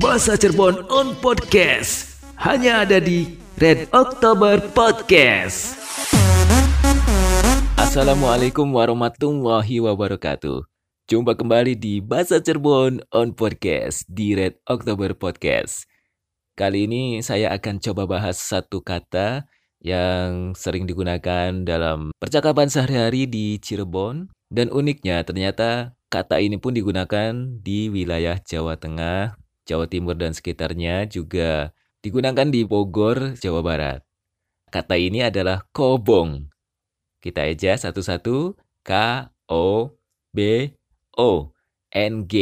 Bahasa Cirebon on Podcast. Hanya ada di Red October Podcast. Assalamualaikum warahmatullahi wabarakatuh. Jumpa kembali di Bahasa Cirebon on Podcast di Red October Podcast. Kali ini saya akan coba bahas satu kata yang sering digunakan dalam percakapan sehari-hari di Cirebon dan uniknya ternyata kata ini pun digunakan di wilayah Jawa Tengah, Jawa Timur dan sekitarnya juga digunakan di Bogor, Jawa Barat. Kata ini adalah kobong. Kita aja satu-satu K O B O N G.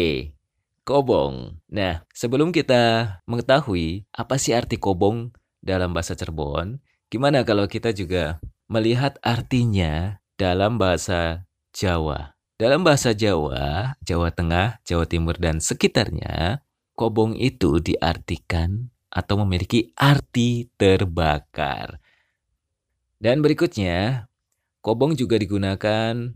Kobong. Nah, sebelum kita mengetahui apa sih arti kobong dalam bahasa Cirebon, gimana kalau kita juga melihat artinya dalam bahasa Jawa? Dalam bahasa Jawa, Jawa Tengah, Jawa Timur, dan sekitarnya, kobong itu diartikan atau memiliki arti terbakar. Dan berikutnya, kobong juga digunakan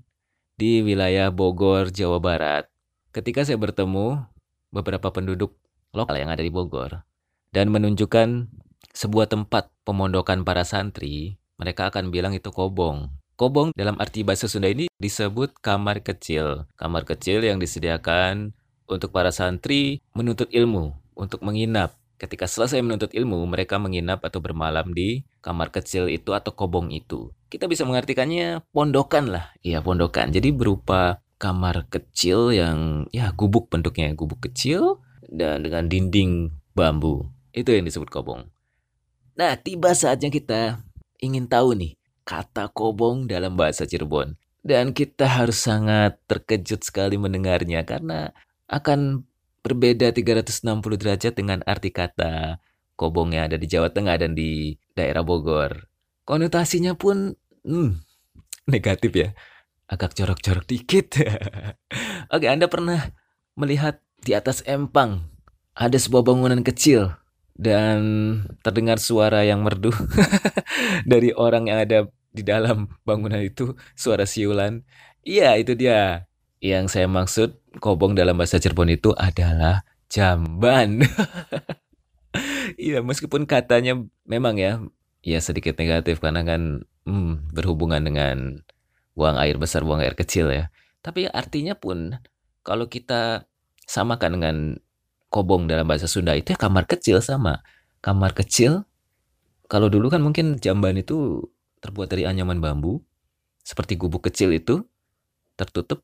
di wilayah Bogor, Jawa Barat. Ketika saya bertemu beberapa penduduk lokal yang ada di Bogor dan menunjukkan sebuah tempat pemondokan para santri, mereka akan bilang itu kobong. Kobong dalam arti bahasa Sunda ini disebut kamar kecil. Kamar kecil yang disediakan untuk para santri menuntut ilmu, untuk menginap Ketika selesai menuntut ilmu, mereka menginap atau bermalam di kamar kecil itu atau kobong itu. Kita bisa mengartikannya pondokan lah. Iya, pondokan. Jadi berupa kamar kecil yang ya gubuk bentuknya, gubuk kecil dan dengan dinding bambu. Itu yang disebut kobong. Nah, tiba saatnya kita ingin tahu nih kata kobong dalam bahasa Cirebon. Dan kita harus sangat terkejut sekali mendengarnya karena akan berbeda 360 derajat dengan arti kata kobong yang ada di Jawa Tengah dan di daerah Bogor. Konotasinya pun hmm, negatif ya. Agak corok-corok dikit. Oke, Anda pernah melihat di atas empang ada sebuah bangunan kecil dan terdengar suara yang merdu dari orang yang ada di dalam bangunan itu, suara siulan. Iya, itu dia. Yang saya maksud kobong dalam bahasa Cirebon itu adalah jamban. Iya, meskipun katanya memang ya, ya sedikit negatif karena kan hmm, berhubungan dengan buang air besar, buang air kecil ya. Tapi artinya pun kalau kita samakan dengan kobong dalam bahasa Sunda itu ya kamar kecil sama. Kamar kecil, kalau dulu kan mungkin jamban itu terbuat dari anyaman bambu, seperti gubuk kecil itu, tertutup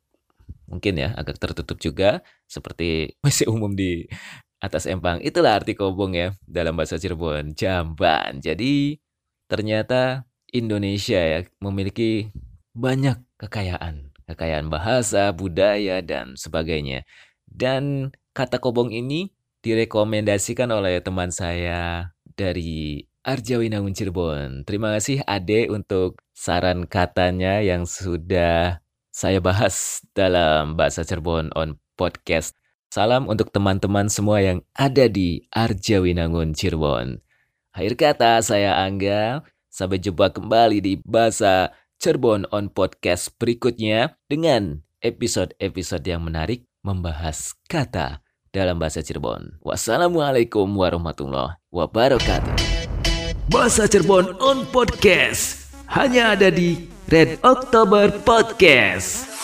mungkin ya agak tertutup juga seperti masih umum di atas empang. Itulah arti kobong ya dalam bahasa Cirebon, jamban. Jadi ternyata Indonesia ya memiliki banyak kekayaan, kekayaan bahasa, budaya dan sebagainya. Dan kata kobong ini direkomendasikan oleh teman saya dari Arjawinangun Cirebon. Terima kasih Ade untuk saran katanya yang sudah saya bahas dalam Bahasa Cirebon on Podcast. Salam untuk teman-teman semua yang ada di Arjawinangun Cirebon. Akhir kata saya Angga, sampai jumpa kembali di Bahasa Cirebon on Podcast berikutnya dengan episode-episode yang menarik membahas kata dalam bahasa Cirebon. Wassalamualaikum warahmatullahi wabarakatuh. Bahasa Cirebon on Podcast hanya ada di Red October Podcast.